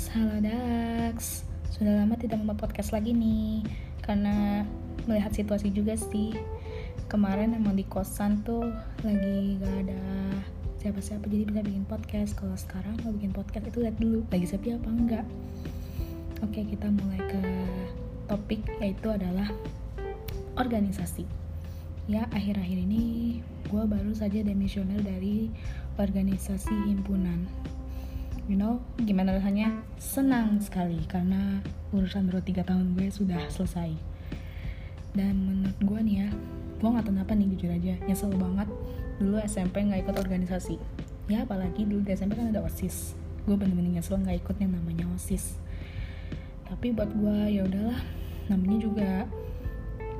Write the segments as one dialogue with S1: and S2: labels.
S1: Dax, halo Dax. Sudah lama tidak membuat podcast lagi nih Karena melihat situasi juga sih. Kemarin emang di kosan tuh lagi gak ada siapa-siapa jadi bisa bikin podcast. Kalau sekarang mau bikin podcast itu lihat dulu lagi sepi apa enggak. Oke kita mulai ke topik yaitu adalah organisasi. Ya akhir-akhir ini gue baru saja demisioner dari organisasi himpunan you know gimana rasanya? Senang sekali karena urusan baru tiga tahun gue sudah selesai. Dan menurut gue nih ya gue nggak tahu apa nih jujur aja nyesel banget. Dulu SMP nggak ikut organisasi. Ya apalagi dulu di SMP kan ada osis. Gue bener-bener nyesel nggak ikut yang namanya osis. Tapi buat gue ya udahlah. Namanya juga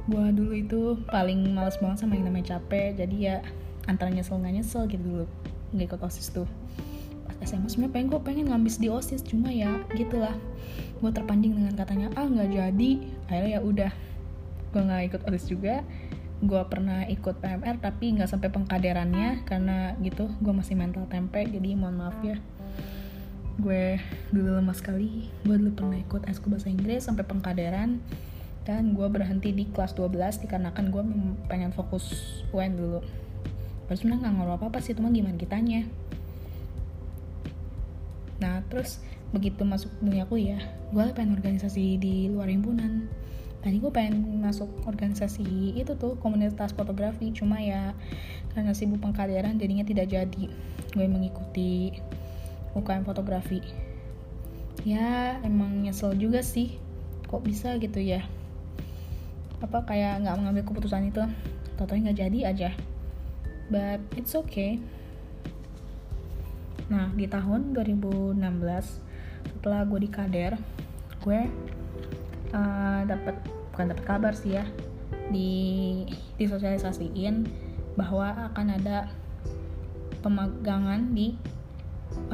S1: gue dulu itu paling males banget sama yang namanya capek. Jadi ya antara nyesel nggak nyesel gitu dulu. Nggak ikut osis tuh SMA sebenarnya pengen gue pengen ngambis di osis cuma ya gitulah. Gue terpancing dengan katanya ah nggak jadi. Akhirnya ya udah gue nggak ikut osis juga. Gue pernah ikut PMR tapi nggak sampai pengkaderannya karena gitu gue masih mental tempe jadi mohon maaf ya. Gue dulu lemas sekali. Gue dulu pernah ikut eskul bahasa Inggris sampai pengkaderan. Dan gue berhenti di kelas 12 dikarenakan gue pengen fokus UN dulu. Padahal sebenarnya nggak ngaruh apa-apa sih, cuma gimana kitanya nah terus begitu masuk dunia kuliah gue pengen organisasi di luar himpunan. Tadi gue pengen masuk organisasi itu tuh komunitas fotografi. Cuma ya karena sibuk pengkaderan jadinya tidak jadi. Gue mengikuti UKM fotografi. Ya emang nyesel juga sih. Kok bisa gitu ya? Apa kayak nggak mengambil keputusan itu? Totalnya nggak jadi aja. But it's okay Nah, di tahun 2016 setelah gue di kader, gue uh, dapat bukan dapat kabar sih ya, di disosialisasiin bahwa akan ada pemagangan di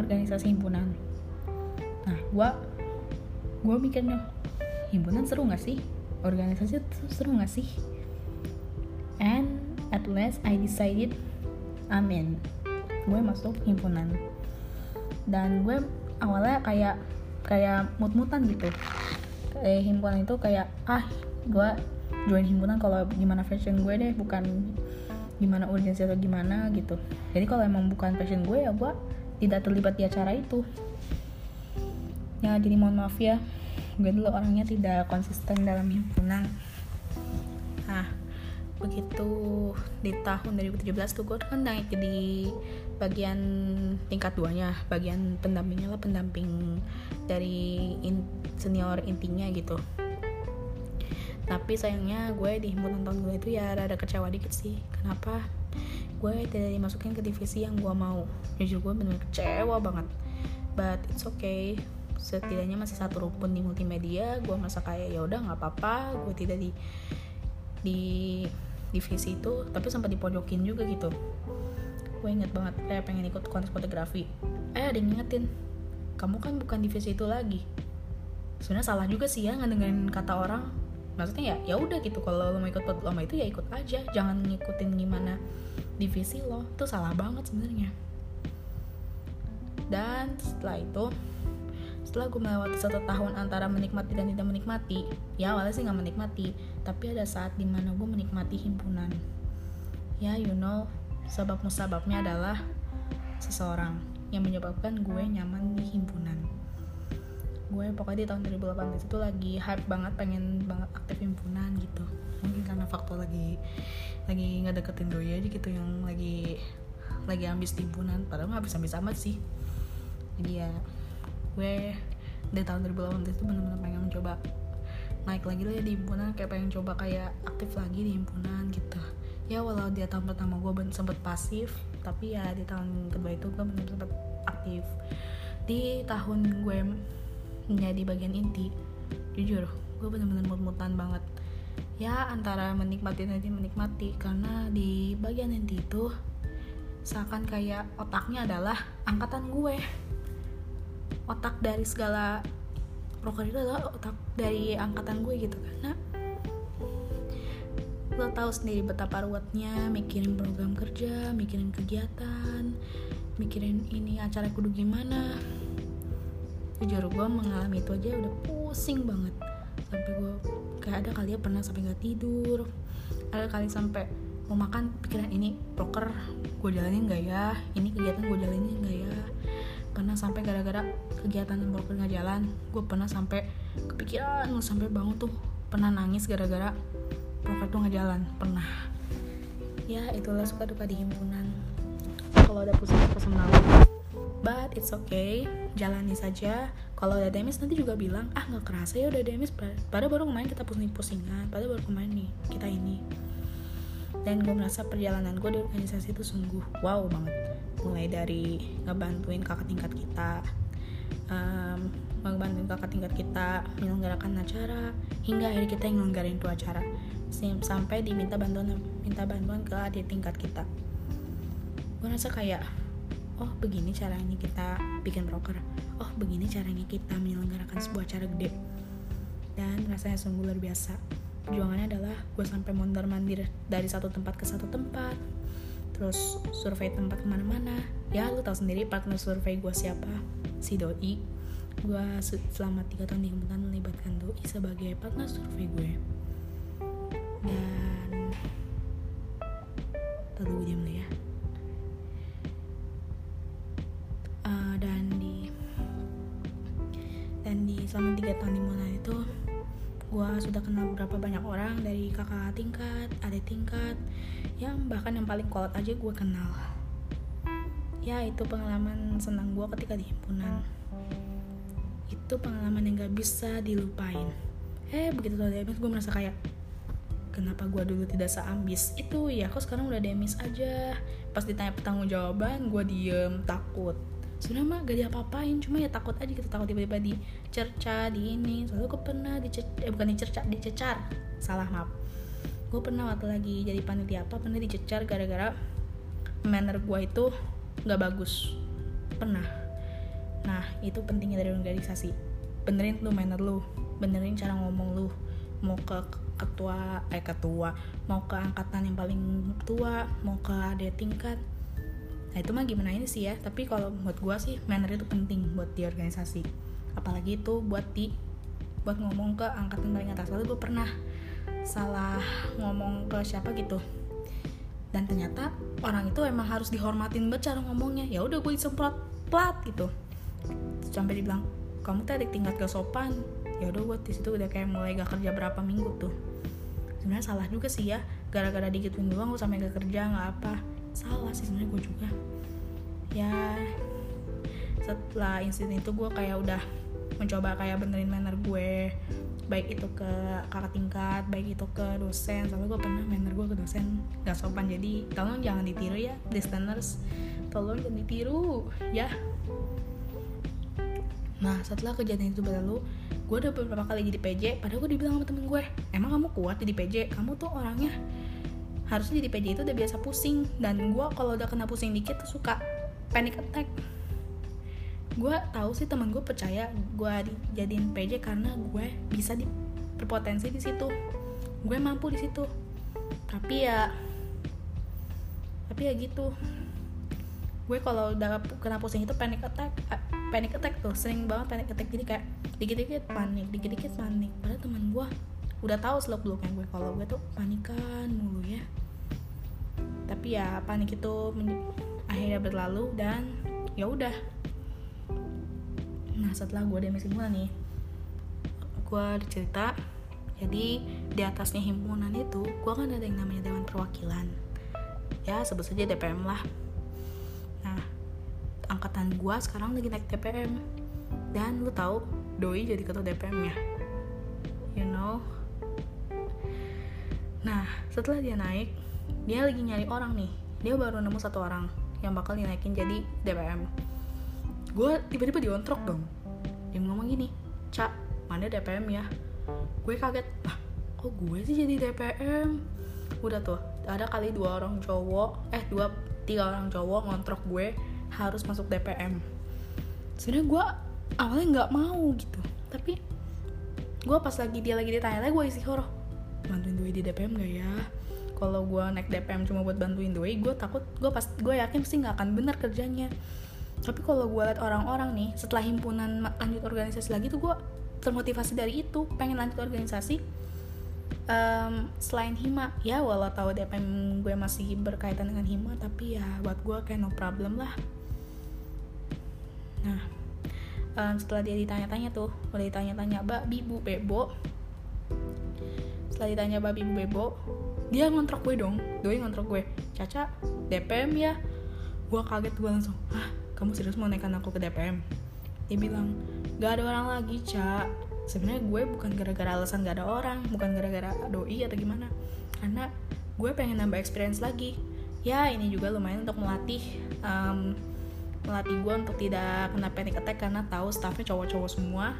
S1: organisasi himpunan. Nah, gue gue mikirnya himpunan seru gak sih? Organisasi seru gak sih? And at last I decided, amin, gue masuk himpunan dan gue awalnya kayak kayak mut-mutan gitu. Kayak himpunan itu kayak ah gue join himpunan kalau gimana fashion gue deh bukan gimana urgensi atau gimana gitu. Jadi kalau emang bukan passion gue ya gue tidak terlibat di acara itu. Ya jadi mohon maaf ya. Gue dulu orangnya tidak konsisten dalam himpunan begitu di tahun 2017 tuh gue kan naik jadi bagian tingkat duanya bagian pendampingnya lah pendamping dari in, senior intinya gitu. Tapi sayangnya gue di himpunan tahun gue itu ya ada kecewa dikit sih. Kenapa? Gue tidak dimasukin ke divisi yang gue mau. Jujur gue bener kecewa banget. But it's okay. Setidaknya masih satu rukun di multimedia gue merasa kayak ya udah nggak apa-apa gue tidak di di divisi itu tapi sempat dipojokin juga gitu. Gue inget banget kayak pengen ikut kontes fotografi. Eh ada yang ngingetin kamu kan bukan divisi itu lagi. Sebenarnya salah juga sih ya ngedengerin kata orang. Maksudnya ya ya udah gitu kalau lo mau ikut lomba itu ya ikut aja. Jangan ngikutin gimana divisi lo. Itu salah banget sebenarnya. Dan setelah itu setelah gue melewati satu tahun antara menikmati dan tidak menikmati ya awalnya sih nggak menikmati tapi ada saat di mana gue menikmati himpunan. Ya you know sebab musababnya adalah seseorang yang menyebabkan gue nyaman di himpunan. Gue pokoknya di tahun 2018 itu lagi hype banget pengen banget aktif himpunan gitu. Mungkin karena faktor lagi lagi nggak deketin doi aja gitu yang lagi lagi ambis himpunan padahal nggak bisa bisa amat sih. Jadi ya gue di tahun 2018 itu bener-bener pengen mencoba naik lagi lah ya di himpunan kayak pengen coba kayak aktif lagi di himpunan gitu. Ya walau di tahun pertama gue sempet pasif tapi ya di tahun kedua itu gue bener sempet aktif. Di tahun gue menjadi bagian inti jujur gue bener-bener mut-mutan banget. Ya antara menikmati dan tidak menikmati karena di bagian inti itu seakan kayak otaknya adalah angkatan gue otak dari segala proker itu adalah otak dari angkatan gue gitu karena lo tahu sendiri betapa ruwetnya mikirin program kerja mikirin kegiatan mikirin ini acara kudu gimana. Jujur gue mengalami itu aja udah pusing banget. Sampai gue kayak ada kali ya pernah sampai nggak tidur ada kali sampai mau makan pikiran ini proker gue jalanin nggak ya? Ini kegiatan gue jalanin nggak ya pernah sampai gara-gara kegiatan broker nggak jalan. Gue pernah sampai kepikiran sampai bangun tuh. Pernah nangis gara-gara broker tuh nggak jalan. Pernah. Ya itulah suka duka di himpunan. Kalau ada pusing pusing malu but it's okay. Jalani saja. Kalau ada demis nanti juga bilang ah nggak kerasa ya udah demis pada baru kemarin kita pusing pusingan pada baru kemarin nih kita ini dan gue merasa perjalanan gue di organisasi itu sungguh wow banget. Mulai dari ngebantuin kakak tingkat kita um, ngebantuin kakak tingkat kita menyelenggarakan acara hingga akhirnya kita yang ngelenggarain itu acara. Sampai diminta bantuan minta bantuan ke adik tingkat kita. Gue rasa kayak oh begini caranya kita bikin broker oh begini caranya kita menyelenggarakan sebuah acara gede. Dan rasanya sungguh luar biasa perjuangannya adalah gue sampai mondar mandir dari satu tempat ke satu tempat. Terus survei tempat ke mana-mana. Ya lu tau sendiri partner survei gue siapa? Si doi. Gue selama tiga tahun di himpunan melibatkan doi sebagai partner survei gue. Dan tunggu diam dulu ya. Uh, dan di dan di selama tiga tahun di Monas itu gue sudah kenal beberapa banyak orang dari kakak tingkat, adik tingkat, yang bahkan yang paling kolot aja gue kenal. Ya itu pengalaman senang gue ketika di himpunan. Itu pengalaman yang gak bisa dilupain. Eh begitu tau DMS gue merasa kayak kenapa gue dulu tidak seambis itu ya kok sekarang udah demis aja pas ditanya pertanggung jawaban gue diem takut sebenarnya mah gak diapa-apain. Cuma ya takut aja gitu takut tiba-tiba dicerca di ini. Soalnya gue pernah dicecar eh bukan dicerca dicecar. Salah maaf. Gue pernah waktu lagi jadi panitia apa pernah dicecar gara-gara manner gue itu nggak bagus. Pernah. Nah itu pentingnya dari organisasi. Benerin lu manner lu. Benerin cara ngomong lu. Mau ke ketua eh ketua. Mau ke angkatan yang paling tua. Mau ke ada tingkat nah itu mah gimana ini sih ya? Tapi kalau buat gue sih manner itu penting buat di organisasi apalagi itu buat di buat ngomong ke angkatan paling atas. Lalu gue pernah salah ngomong ke siapa gitu. Dan ternyata orang itu emang harus dihormatin banget cara ngomongnya. Ya udah gue disemprot plat gitu. Sampai dibilang kamu tadi tingkat gak sopan. Ya udah gue di situ udah kayak mulai gak kerja berapa minggu tuh. Sebenarnya salah juga sih ya. Gara-gara digituin doang gue sampai gak kerja nggak apa salah sih sebenarnya gue juga. Ya setelah insiden itu gue kayak udah mencoba kayak benerin manner gue. Baik itu ke kakak tingkat baik itu ke dosen. Soalnya gue pernah manner gue ke dosen. Gak sopan jadi tolong jangan ditiru ya listeners. Tolong jangan ditiru ya. Nah setelah kejadian itu berlalu gue udah beberapa kali jadi PJ padahal gue dibilang sama temen gue emang kamu kuat jadi PJ kamu tuh orangnya harusnya jadi PJ itu udah biasa pusing. Dan gue kalau udah kena pusing dikit tuh suka panic attack. Gue tahu sih temen gue percaya gue dijadiin PJ karena gue bisa di berpotensi di situ. Gue mampu di situ. Tapi ya tapi ya gitu. Gue kalau udah kena pusing itu panic attack panic attack tuh sering banget panic attack. Jadi kayak dikit-dikit panik dikit-dikit panik. Padahal teman gue udah tahu seluk beluknya gue kalau gue tuh panikan mulu ya tapi ya panik itu akhirnya berlalu dan ya udah. Nah setelah gue demisi himpunan nih gue cerita. Jadi di atasnya himpunan itu gue kan ada yang namanya dewan perwakilan. Ya sebut saja DPM lah. Angkatan gue sekarang lagi naik DPM dan lu tahu doi jadi ketua DPM ya? You know? Nah setelah dia naik dia lagi nyari orang nih. Dia baru nemu satu orang yang bakal dinaikin jadi DPM gue tiba-tiba diontrok dong. Dia ngomong gini cak mana DPM ya? Gue kaget lah kok gue sih jadi DPM udah tuh ada kali dua orang cowok eh dua tiga orang cowok ngontrok gue harus masuk DPM sebenarnya gue awalnya nggak mau gitu tapi gue pas lagi dia lagi ditanya lagi gue isi horoh bantuin Dwi di DPM gak ya kalau gue naik DPM cuma buat bantuin Dwi gue takut gue pas gue yakin sih nggak akan benar kerjanya. Tapi kalau gue liat orang-orang nih setelah himpunan lanjut organisasi lagi tuh gue termotivasi dari itu pengen lanjut organisasi um, selain hima. Ya walau tahu DPM gue masih berkaitan dengan hima tapi ya buat gue kayak no problem lah. Nah um, setelah dia ditanya-tanya tuh udah ditanya-tanya mbak bibu bebo setelah ditanya mbak bibu bebo dia ngontrak gue dong. Doi ngontrak gue. Caca DPM ya? Gue kaget gue langsung ah kamu serius mau naikkan aku ke DPM dia bilang gak ada orang lagi cak sebenarnya gue bukan gara-gara alasan gak ada orang bukan gara-gara doi atau gimana. Karena gue pengen nambah experience lagi. Ya ini juga lumayan untuk melatih um, melatih gue untuk tidak kena panic attack karena tahu staffnya cowok-cowok semua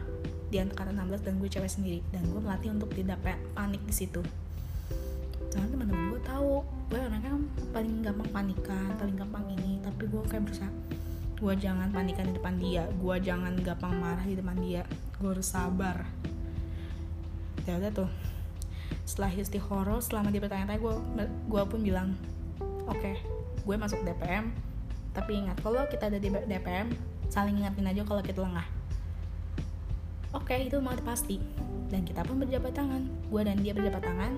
S1: di antara 16 dan gue cewek sendiri. Dan gue melatih untuk tidak panik di situ. Soalnya teman-teman gue tahu gue orangnya paling gampang panikan paling gampang ini. Tapi gue kayak berusaha gue jangan panikan di depan dia. Gue jangan gampang marah di depan dia. Gue harus sabar. Ya udah tuh. Setelah horror selama dia bertanya-tanya gue gue pun bilang oke okay, gue masuk DPM tapi ingat kalau kita ada di DPM saling ingatin aja kalau kita lengah oke okay, itu mau pasti. Dan kita pun berjabat tangan. Gue dan dia berjabat tangan.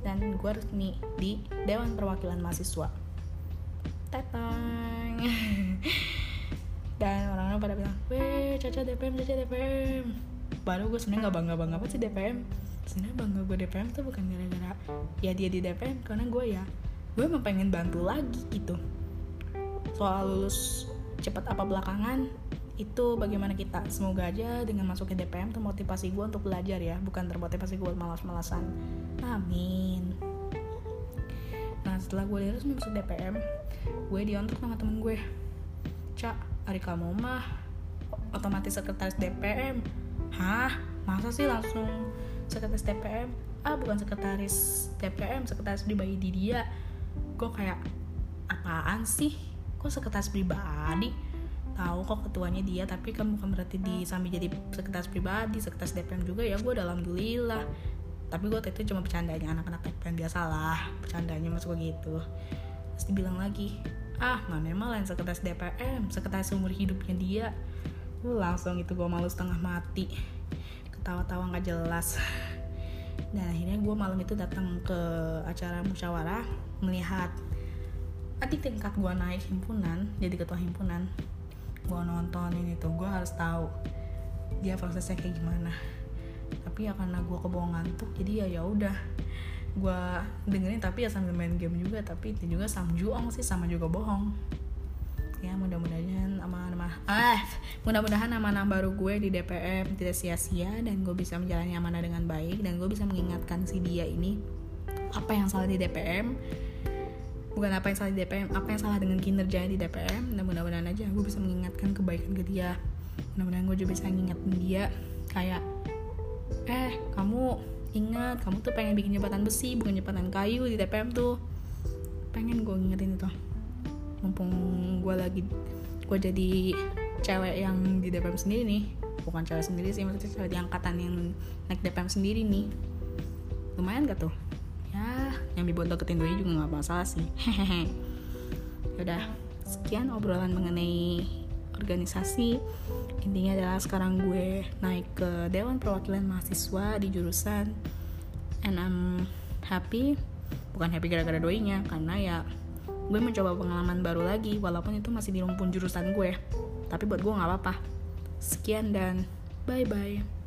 S1: Dan gue resmi di Dewan Perwakilan Mahasiswa. Tetang dan orang-orang pada bilang weh caca DPM caca DPM baru gue sebenarnya nggak bangga bangga apa sih DPM sebenarnya bangga gue DPM tuh bukan gara-gara ya dia di DPM karena gue ya gue emang pengen bantu lagi gitu. Soal lulus cepat apa belakangan itu bagaimana kita? Semoga aja dengan masuknya DPM termotivasi gue untuk belajar ya bukan termotivasi gue malas-malasan. Amin. Nah setelah gue lulus masuk DPM gue diontok sama temen gue cak hari kamu mah otomatis sekretaris DPM hah? Masa sih langsung sekretaris DPM ah bukan sekretaris DPM sekretaris pribadi di dia. Gue kayak apaan sih? Kok sekretaris pribadi tahu kok ketuanya dia tapi kan bukan berarti di sambil jadi sekretaris pribadi sekretaris DPM juga ya gue dalam alhamdulillah. Tapi gue itu cuma bercandanya anak-anak DPM biasa lah bercandanya masuk gitu. Terus dibilang lagi ah mana emang lain sekretaris DPM sekretaris umur hidupnya dia. Langsung itu gue malu setengah mati. Ketawa-tawa nggak jelas. Dan akhirnya gue malam itu datang ke acara musyawarah melihat adik tingkat gue naik himpunan jadi ketua himpunan gue nonton ini tuh gue harus tahu dia prosesnya kayak gimana. Tapi ya karena gue kebohongan ngantuk jadi ya ya udah. Gue dengerin tapi ya sambil main game juga tapi itu juga sama juong sih sama juga bohong. Ya mudah-mudahan nama-nama ah mudah-mudahan nama-nama baru gue di DPM tidak sia-sia dan gue bisa menjalani amanah dengan baik dan gue bisa mengingatkan si dia ini apa yang salah di DPM bukan apa yang salah di DPM apa yang salah dengan kinerja di DPM dan mudah-mudahan aja gue bisa mengingatkan kebaikan ke dia. Mudah-mudahan gue juga bisa ngingetin dia kayak eh kamu ingat kamu tuh pengen bikin jembatan besi bukan jembatan kayu di TPM tuh. Pengen gue ngingetin itu. Mumpung gue lagi gue jadi cewek yang di DPM sendiri nih. Bukan cewek sendiri sih maksudnya cewek di angkatan yang naik DPM sendiri nih. Lumayan gak tuh yang dibuat deketin doi juga nggak masalah sih. Hehehe udah sekian obrolan mengenai organisasi. Intinya adalah sekarang gue naik ke Dewan Perwakilan Mahasiswa di jurusan and I'm happy. Bukan happy gara-gara doinya karena ya gue mencoba pengalaman baru lagi walaupun itu masih di rumpun jurusan gue. Tapi buat gue nggak apa-apa. Sekian dan bye bye